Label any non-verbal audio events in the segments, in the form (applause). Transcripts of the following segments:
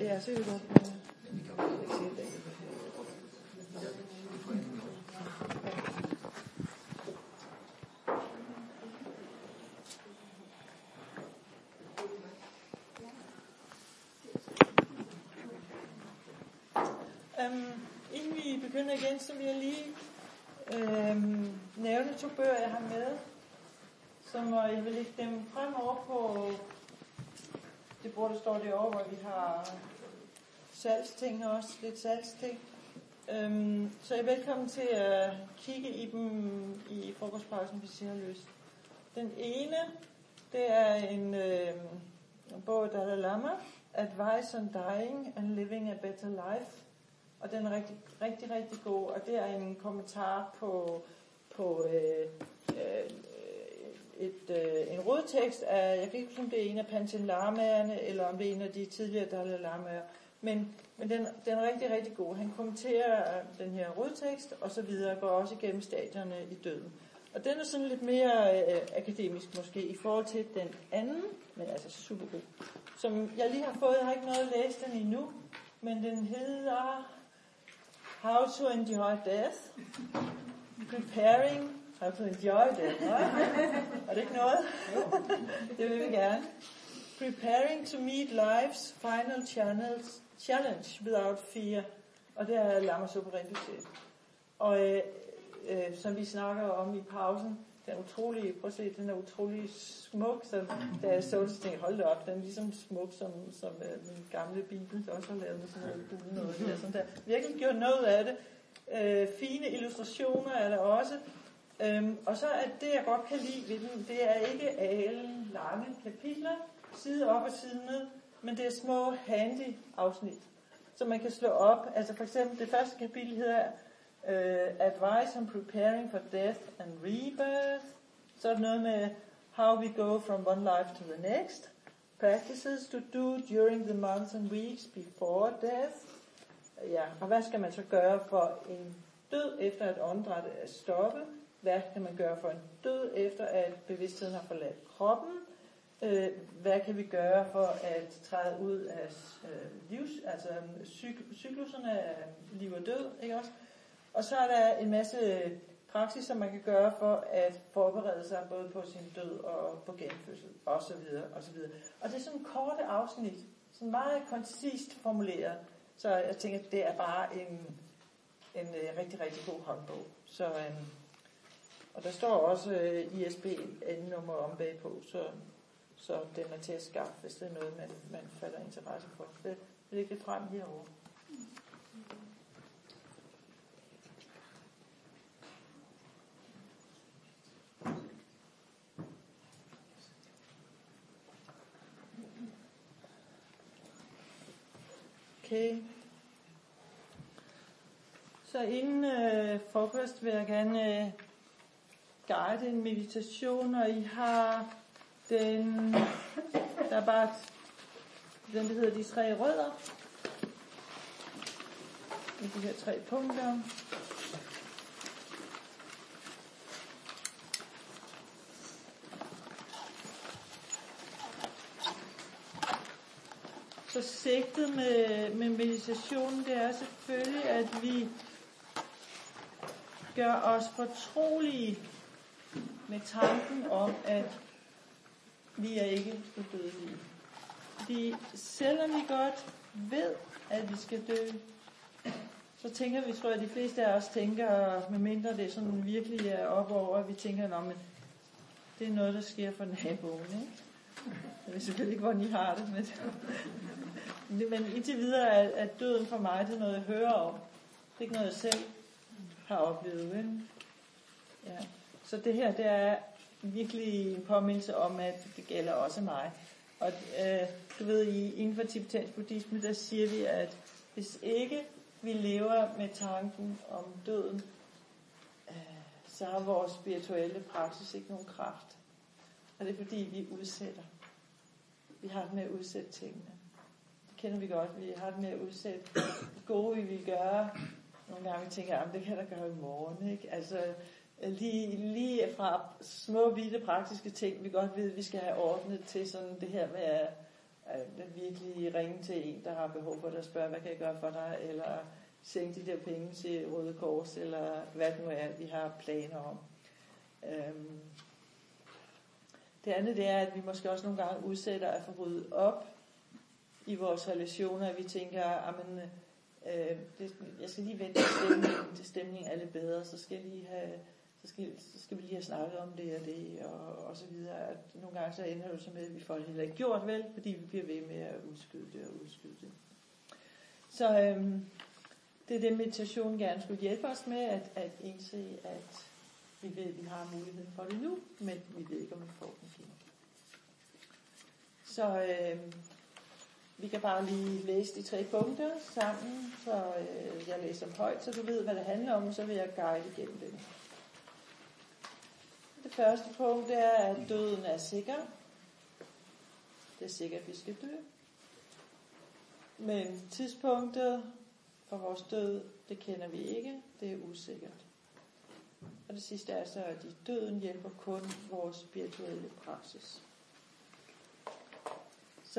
Ja, så er det godt. Øhm, begynde vi igen, så vil jeg lige øh, nævne to bøger, jeg har med, som øh, jeg vil lægge dem fremover på det bord, der står derovre, hvor vi har salgsting også, lidt salgsting. Øhm, så I velkommen til at kigge i dem i frokostpausen, hvis I har lyst. Den ene, det er en, øh, en bog, der Dalai Lama, Advice on Dying and Living a Better Life og den er rigtig, rigtig, rigtig god, og det er en kommentar på, på øh, øh, et, øh, en rodtekst af, jeg kan ikke huske, om det er en af Panchen Lamaerne, eller om det er en af de tidligere Dalai Lamaer, men, men den, den er rigtig, rigtig god. Han kommenterer øh, den her rodtekst, og så videre, går også igennem stadierne i døden. Og den er sådan lidt mere øh, akademisk måske, i forhold til den anden, men altså super god, som jeg lige har fået. Jeg har ikke noget at læse den endnu, men den hedder How to enjoy death. Preparing how to enjoy death. Er det ikke noget? (laughs) det vil vi gerne. Preparing to meet life's final channels, challenge without fear. Og det er Lama Superindustri. Og øh, øh, som vi snakker om i pausen, den er utrolig, prøv at se, den er utrolig smuk, så da jeg så det, så tænkte hold op, den er ligesom smuk, som, som uh, min gamle bibel, der også har lavet med sådan noget bule noget der, sådan der. Virkelig gjort noget af det. Uh, fine illustrationer er der også. Um, og så er det, jeg godt kan lide ved den, det er ikke alle lange kapitler, side op og side ned, men det er små handy afsnit, som man kan slå op. Altså for eksempel det første kapitel hedder uh, Advice on Preparing for Death and Rebirth. Så er det noget med How we go from one life to the next. Practices to do during the months and weeks before death. Ja, og hvad skal man så gøre for en død efter at åndedrættet er stoppet? Hvad kan man gøre for en død efter at bevidstheden har forladt kroppen? Øh, hvad kan vi gøre for at træde ud af øh, livs, altså cyk- cykluserne af liv og død, ikke også? Og så er der en masse øh, praksis, som man kan gøre for at forberede sig både på sin død og på genfødsel osv. videre, Og og det er sådan korte afsnit, sådan meget koncist formuleret. Så jeg tænker, at det er bare en, en øh, rigtig, rigtig god håndbog. Så, øhm, og der står også øh, ISB nummer om bagpå, så, så den er til at skaffe, hvis det er noget, man, man falder interesse for. Det ligger frem herovre. Okay. Så inden øh, frokost vil jeg gerne øh, guide en meditation, og I har den, der er bare den, der hedder de tre rødder. I de her tre punkter. Så sigtet med, med meditationen, det er selvfølgelig, at vi gør os fortrolige med tanken om, at vi er ikke udødelige. Fordi selvom vi godt ved, at vi skal dø, så tænker vi, tror jeg, de fleste af os tænker, medmindre det er sådan virkelig er op over, at vi tænker, at det er noget, der sker for naboen. Ikke? Jeg ved selvfølgelig ikke, hvordan I har det, men, men indtil videre er, at døden for mig, det er noget, jeg hører om. Det er ikke noget, jeg selv har oplevet. Vel? Ja. Så det her, det er virkelig en påmindelse om, at det gælder også mig. Og øh, du ved, i, inden for tibetansk buddhisme, der siger vi, at hvis ikke vi lever med tanken om døden, øh, så har vores spirituelle praksis ikke nogen kraft. Og det er fordi, vi udsætter. Vi har med at udsætte tingene. Kender vi godt. Vi har det med at udsætte det gode, vi vil gøre, nogle gange tænker jeg, det kan der gøre i morgen. Ikke? Altså, lige, lige fra små, bitte, praktiske ting, vi godt ved, at vi skal have ordnet til sådan det her med at, at virkelig ringe til en, der har behov for det, og spørge, hvad kan jeg gøre for dig, eller sende de der penge til Røde Kors, eller hvad det nu er, vi har planer om. Øhm. Det andet det er, at vi måske også nogle gange udsætter at få ryddet op i vores relationer, at vi tænker, at øh, det, jeg skal lige vente til stemningen, til stemningen er lidt bedre, så skal jeg lige have så skal, så skal vi lige have snakket om det og det, og, og så videre. At nogle gange så ender det så med, at vi får det heller ikke gjort vel, fordi vi bliver ved med at udskyde det og udskyde det. Så øh, det er det, meditation gerne skulle hjælpe os med, at, at indse, at vi ved, at vi har muligheden for det nu, men vi ved ikke, om vi får den igen. Så øh, vi kan bare lige læse de tre punkter sammen, så øh, jeg læser dem højt, så du ved, hvad det handler om, og så vil jeg guide igennem det. Det første punkt er, at døden er sikker. Det er sikkert, at vi skal dø. Men tidspunktet for vores død, det kender vi ikke. Det er usikkert. Og det sidste er så, at i døden hjælper kun vores spirituelle praksis.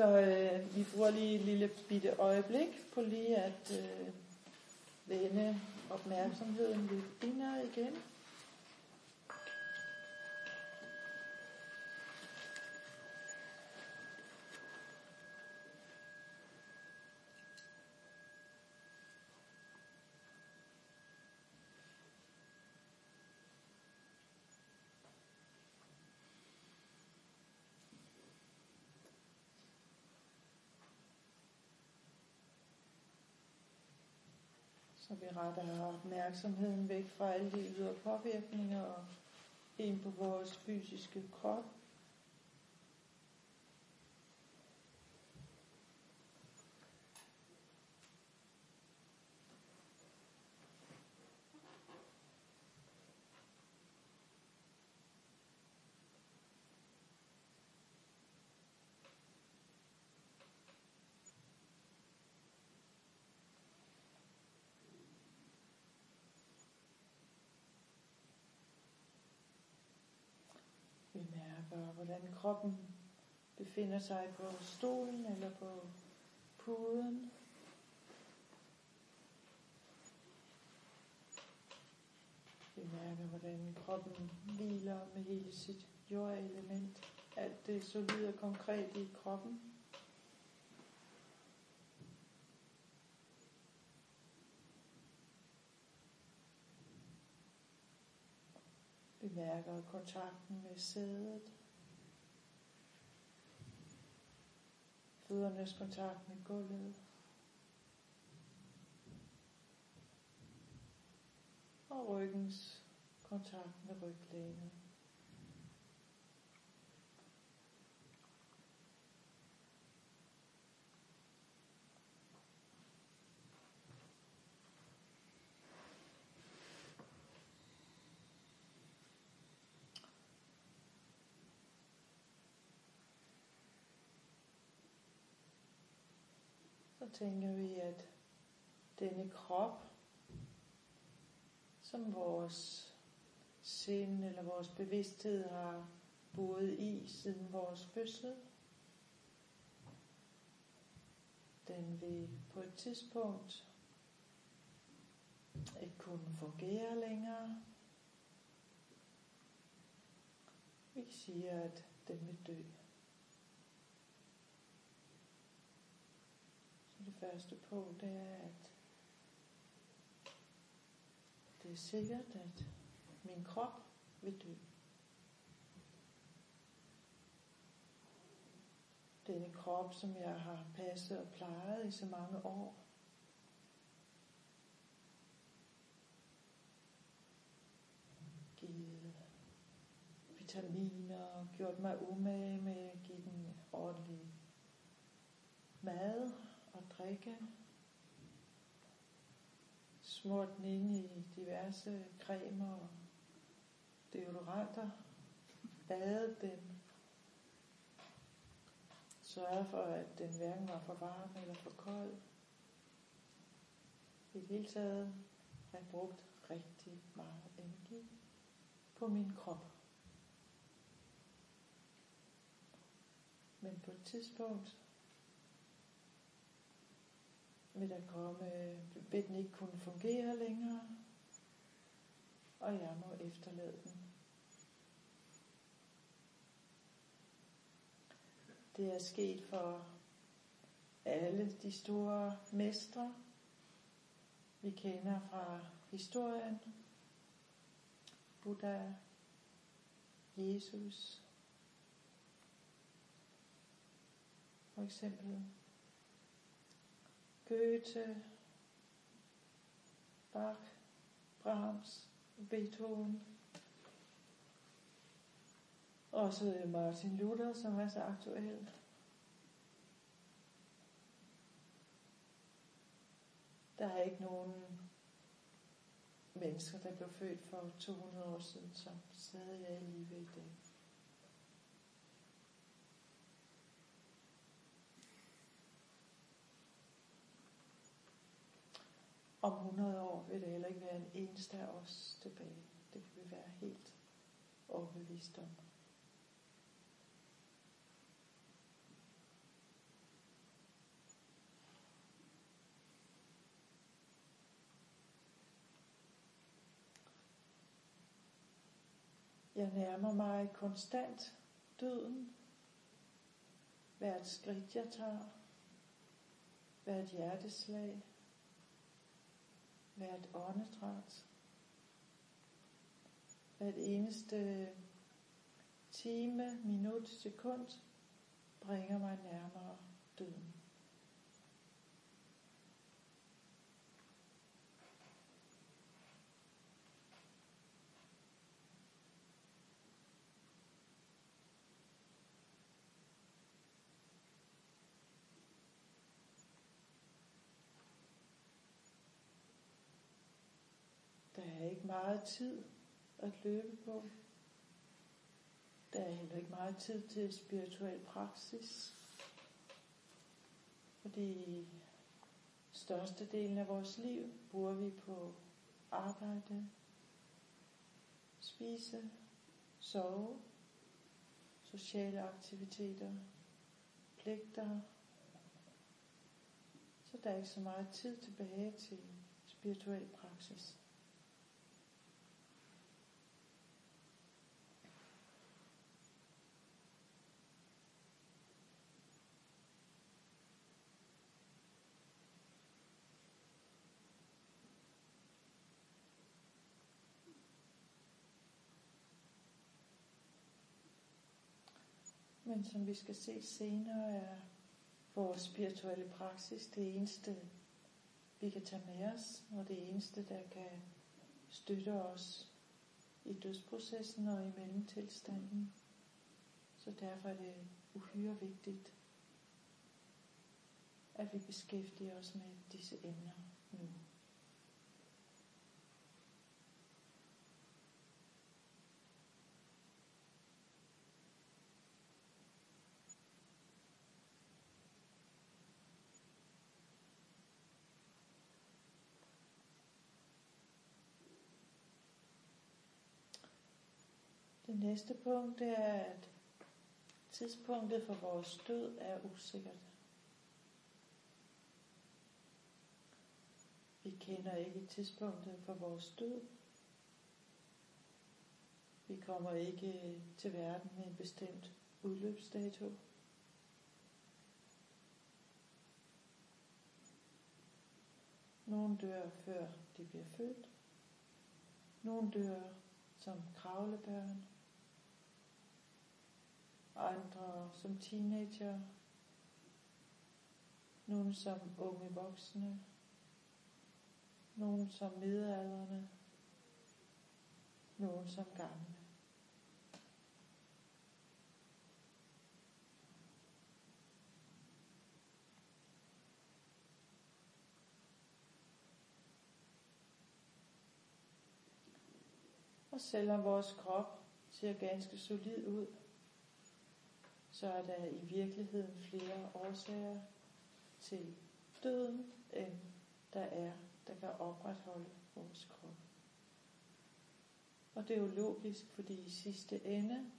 Så øh, vi bruger lige et lille bitte øjeblik på lige at øh, vende opmærksomheden lidt indad igen. Så vi retter opmærksomheden væk fra alle de ydre påvirkninger og ind på vores fysiske krop. Hvordan kroppen befinder sig på stolen eller på puden. Vi mærker, hvordan kroppen hviler med hele sit jordelement. Alt det solide og konkret i kroppen. Bemærker kontakten med sædet. Føddernes kontakt med gulvet. Og ryggens kontakt med ryglænet. Tænker vi, at denne krop, som vores sind eller vores bevidsthed har boet i siden vores fødsel, den vil på et tidspunkt ikke kunne fungere længere. Vi siger, at den vil dø. Første punkt, det er, at det er sikkert, at min krop vil dø. Denne krop, som jeg har passet og plejet i så mange år, givet vitaminer, gjort mig umage med at give den ordentlig mad, drikke. Smurt den ind i diverse cremer og deodoranter. Badet den. Sørget for, at den hverken var for varm eller for kold. I det hele taget har jeg brugt rigtig meget energi på min krop. Men på et tidspunkt vil der komme, øh, vil den ikke kunne fungere længere, og jeg må efterlade den. Det er sket for alle de store mestre, vi kender fra historien. Buddha, Jesus, for eksempel Goethe, Bach, Brahms, Beethoven. Også øh, Martin Luther, som er så aktuel. Der er ikke nogen mennesker, der blev født for 200 år siden, som stadig er i live i dag. Om 100 år vil der heller ikke være en eneste af os tilbage. Det kan vi være helt overbevist om. Jeg nærmer mig konstant døden. Hvert skridt jeg tager, hvert hjerteslag, hvert åndedræt, hvert eneste time, minut, sekund bringer mig nærmere døden. Der er ikke meget tid at løbe på. Der er heller ikke meget tid til spirituel praksis. Fordi størstedelen af vores liv bruger vi på arbejde, spise, sove, sociale aktiviteter, pligter. Så der er ikke så meget tid tilbage til spirituel praksis. Men som vi skal se senere, er vores spirituelle praksis det eneste, vi kan tage med os, og det eneste, der kan støtte os i dødsprocessen og i mellemtilstanden. Så derfor er det uhyre vigtigt, at vi beskæftiger os med disse emner nu. Det næste punkt det er, at tidspunktet for vores død er usikkert. Vi kender ikke tidspunktet for vores død. Vi kommer ikke til verden med en bestemt udløbsdato. Nogle dør før de bliver født. Nogle dør som kravlebørn andre som teenager, nogle som unge voksne, nogle som midalderne, nogle som gamle. Og selvom vores krop ser ganske solid ud, så er der i virkeligheden flere årsager til døden, end der er der kan opretholde vores krop. Og det er jo logisk, fordi i sidste ende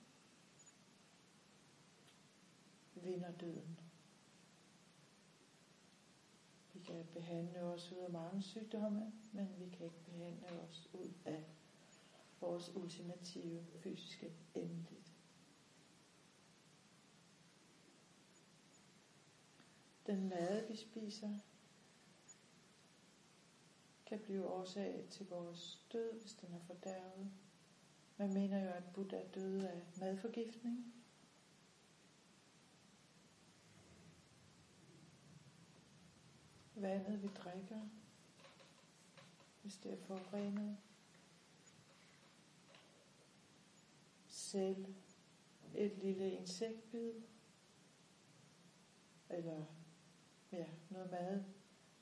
vinder døden. Vi kan behandle os ud af mange sygdomme, men vi kan ikke behandle os ud af vores ultimative fysiske Den mad, vi spiser, kan blive årsag til vores død, hvis den er fordærvet. Man mener jo, at Buddha døde af madforgiftning. Vandet vi drikker, hvis det er forurenet. Selv et lille insektbid, eller ja, noget mad,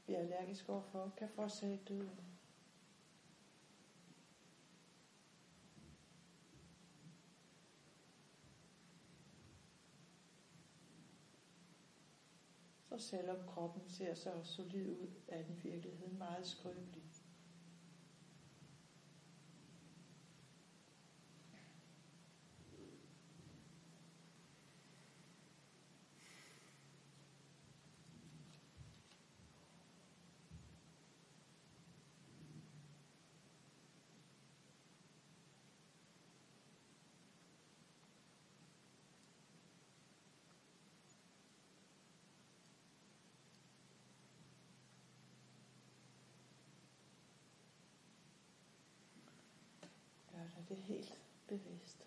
vi er allergisk overfor, kan forårsage døden. Så selvom kroppen ser så solid ud, er den i virkeligheden meget skrøbelig. Gør dig det helt bevidst.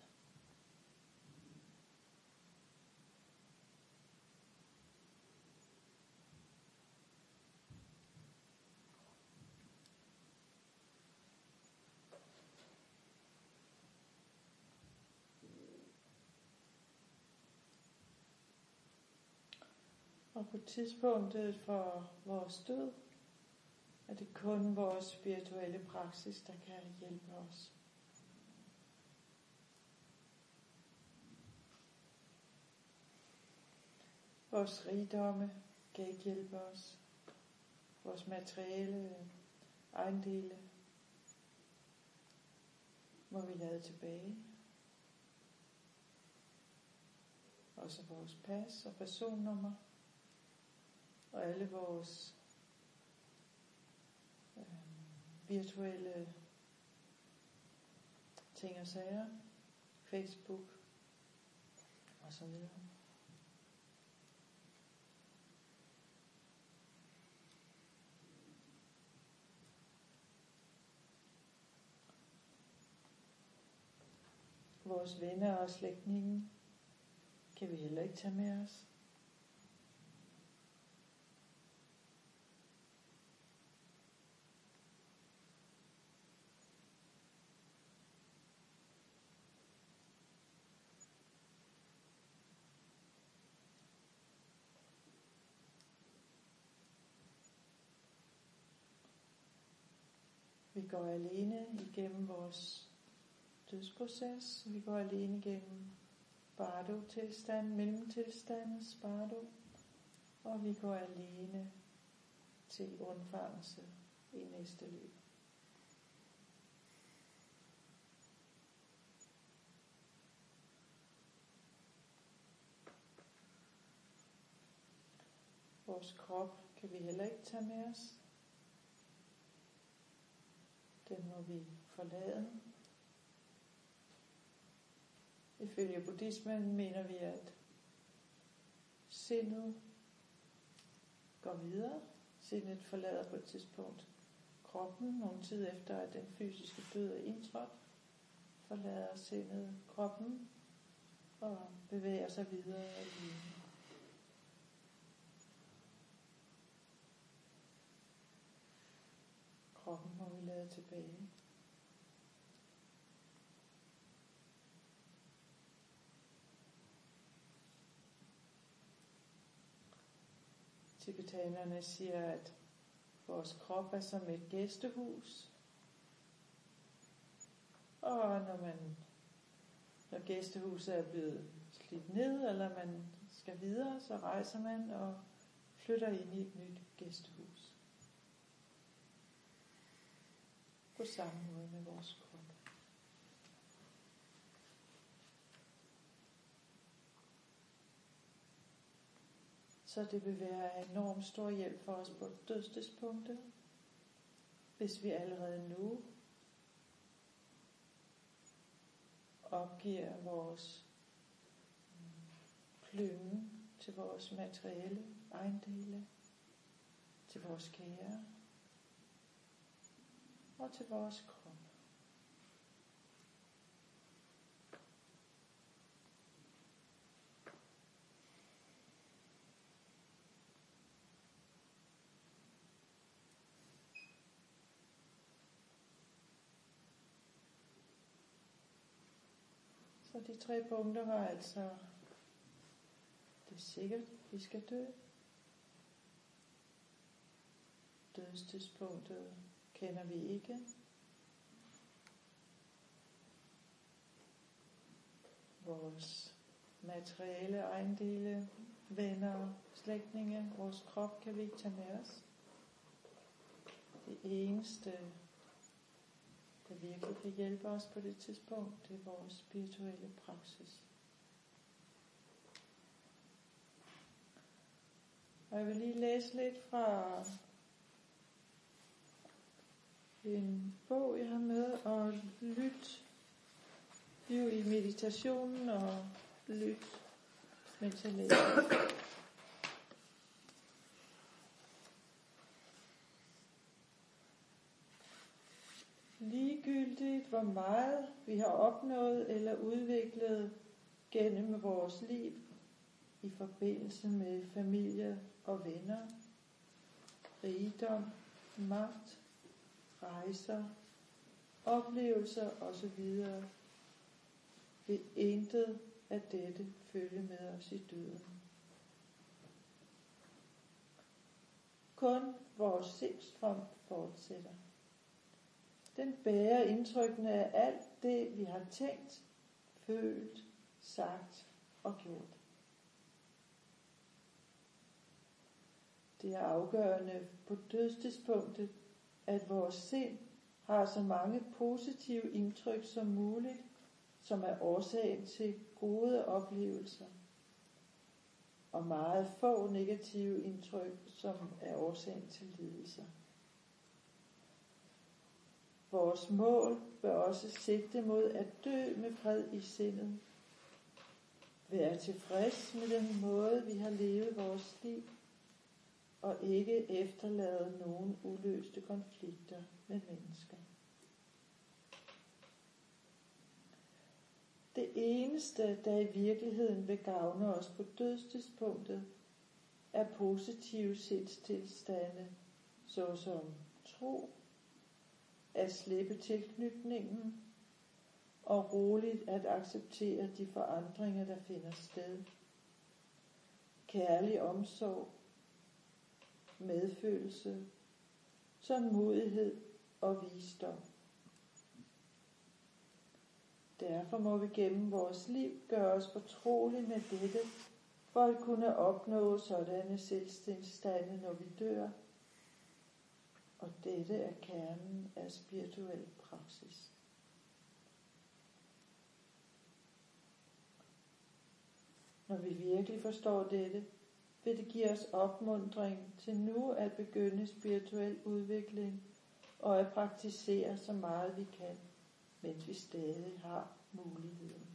Og på tidspunktet for vores død, er det kun vores spirituelle praksis, der kan hjælpe os. Vores rigdomme kan ikke hjælpe os. Vores materielle ejendele må vi lade tilbage. Også vores pas og personnummer og alle vores øh, virtuelle ting og sager, Facebook og så videre. Vores venner og slægtninge kan vi heller ikke tage med os. Vi går alene igennem vores dødsproces. Vi går alene igennem bardo-tilstand, mellemtilstand, spardo, og vi går alene til undfangelse i næste liv. Vores krop kan vi heller ikke tage med os. Den må vi forlade. Ifølge buddhismen mener vi, at sindet går videre. Sindet forlader på et tidspunkt kroppen, nogle tid efter, at den fysiske død er indtrådt, forlader sindet kroppen og bevæger sig videre i livet. Kroppen må vi lade tilbage. Tibetanerne siger, at vores krop er som et gæstehus. Og når man når gæstehuset er blevet slidt ned, eller man skal videre, så rejser man og flytter ind i et nyt gæstehus. på samme måde med vores krop. Så det vil være enormt stor hjælp for os på dødstidspunktet, hvis vi allerede nu opgiver vores klynge til vores materielle ejendele, til vores kære og til vores krop. Så de tre punkter var altså, det er sikkert, vi skal dø. Dødstidspunktet kender vi ikke. Vores materielle ejendele, venner, slægtninge, vores krop kan vi ikke tage med os. Det eneste, der virkelig kan hjælpe os på det tidspunkt, det er vores spirituelle praksis. Og jeg vil lige læse lidt fra en bog, jeg har med, og lyt jo i meditationen og lyt, mens jeg læser. Hvor meget vi har opnået eller udviklet gennem vores liv i forbindelse med familie og venner, rigdom, magt, rejser, oplevelser osv. vil intet af dette følge med os i døden. Kun vores sindsstrøm fortsætter. Den bærer indtrykkene af alt det, vi har tænkt, følt, sagt og gjort. Det er afgørende på dødstidspunktet, at vores sind har så mange positive indtryk som muligt, som er årsagen til gode oplevelser, og meget få negative indtryk, som er årsagen til lidelser. Vores mål bør også sigte mod at dø med fred i sindet. Være tilfreds med den måde, vi har levet vores liv, og ikke efterlade nogen uløste konflikter med mennesker. Det eneste, der i virkeligheden vil gavne os på dødstidspunktet, er positive sindstilstande, såsom tro, at slippe tilknytningen og roligt at acceptere de forandringer, der finder sted. Kærlig omsorg, medfølelse, tålmodighed og visdom. Derfor må vi gennem vores liv gøre os fortrolige med dette, for at kunne opnå sådanne selvstændigstande, når vi dør. Og dette er kernen af spirituel praksis. Når vi virkelig forstår dette, vil det give os opmundring til nu at begynde spirituel udvikling og at praktisere så meget vi kan, mens vi stadig har muligheden.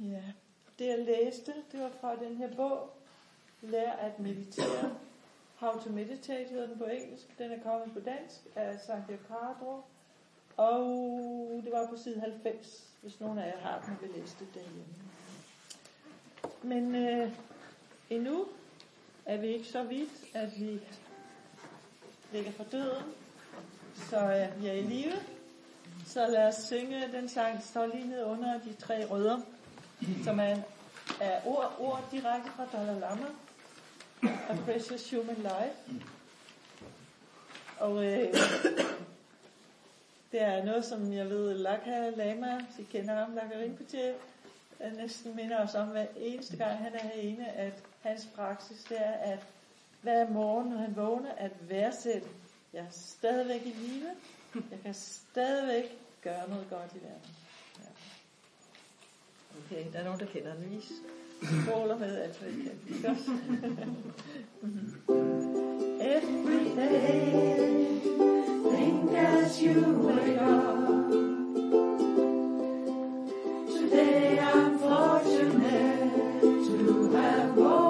Ja, det jeg læste, det var fra den her bog, Lær at meditere. How to Meditate hedder den på engelsk. Den er kommet på dansk af Sankt Cardro. Og det var på side 90, hvis nogen af jer har den og vil læse det derhjemme. Men øh, endnu er vi ikke så vidt, at vi ligger for døden, så øh, vi er i live. Så lad os synge den sang, der står lige ned under de tre rødder, som er, er ord, ord direkte fra Dalai Lama. A Precious Human Life. Og øh, det er noget, som jeg ved, Lakha Lama, hvis I kender ham, Lakha Rinpoche, øh, næsten minder os om hver eneste gang, han er herinde, at hans praksis det er, at hver morgen, når han vågner, at værdsætte, jeg er stadigvæk i live, jeg kan stadigvæk gøre noget godt i verden. Okay, der er nogen, der kender den. vis. skåler med alt, hvad I kan. Every day, think as you wake up. Today I'm fortunate to have woken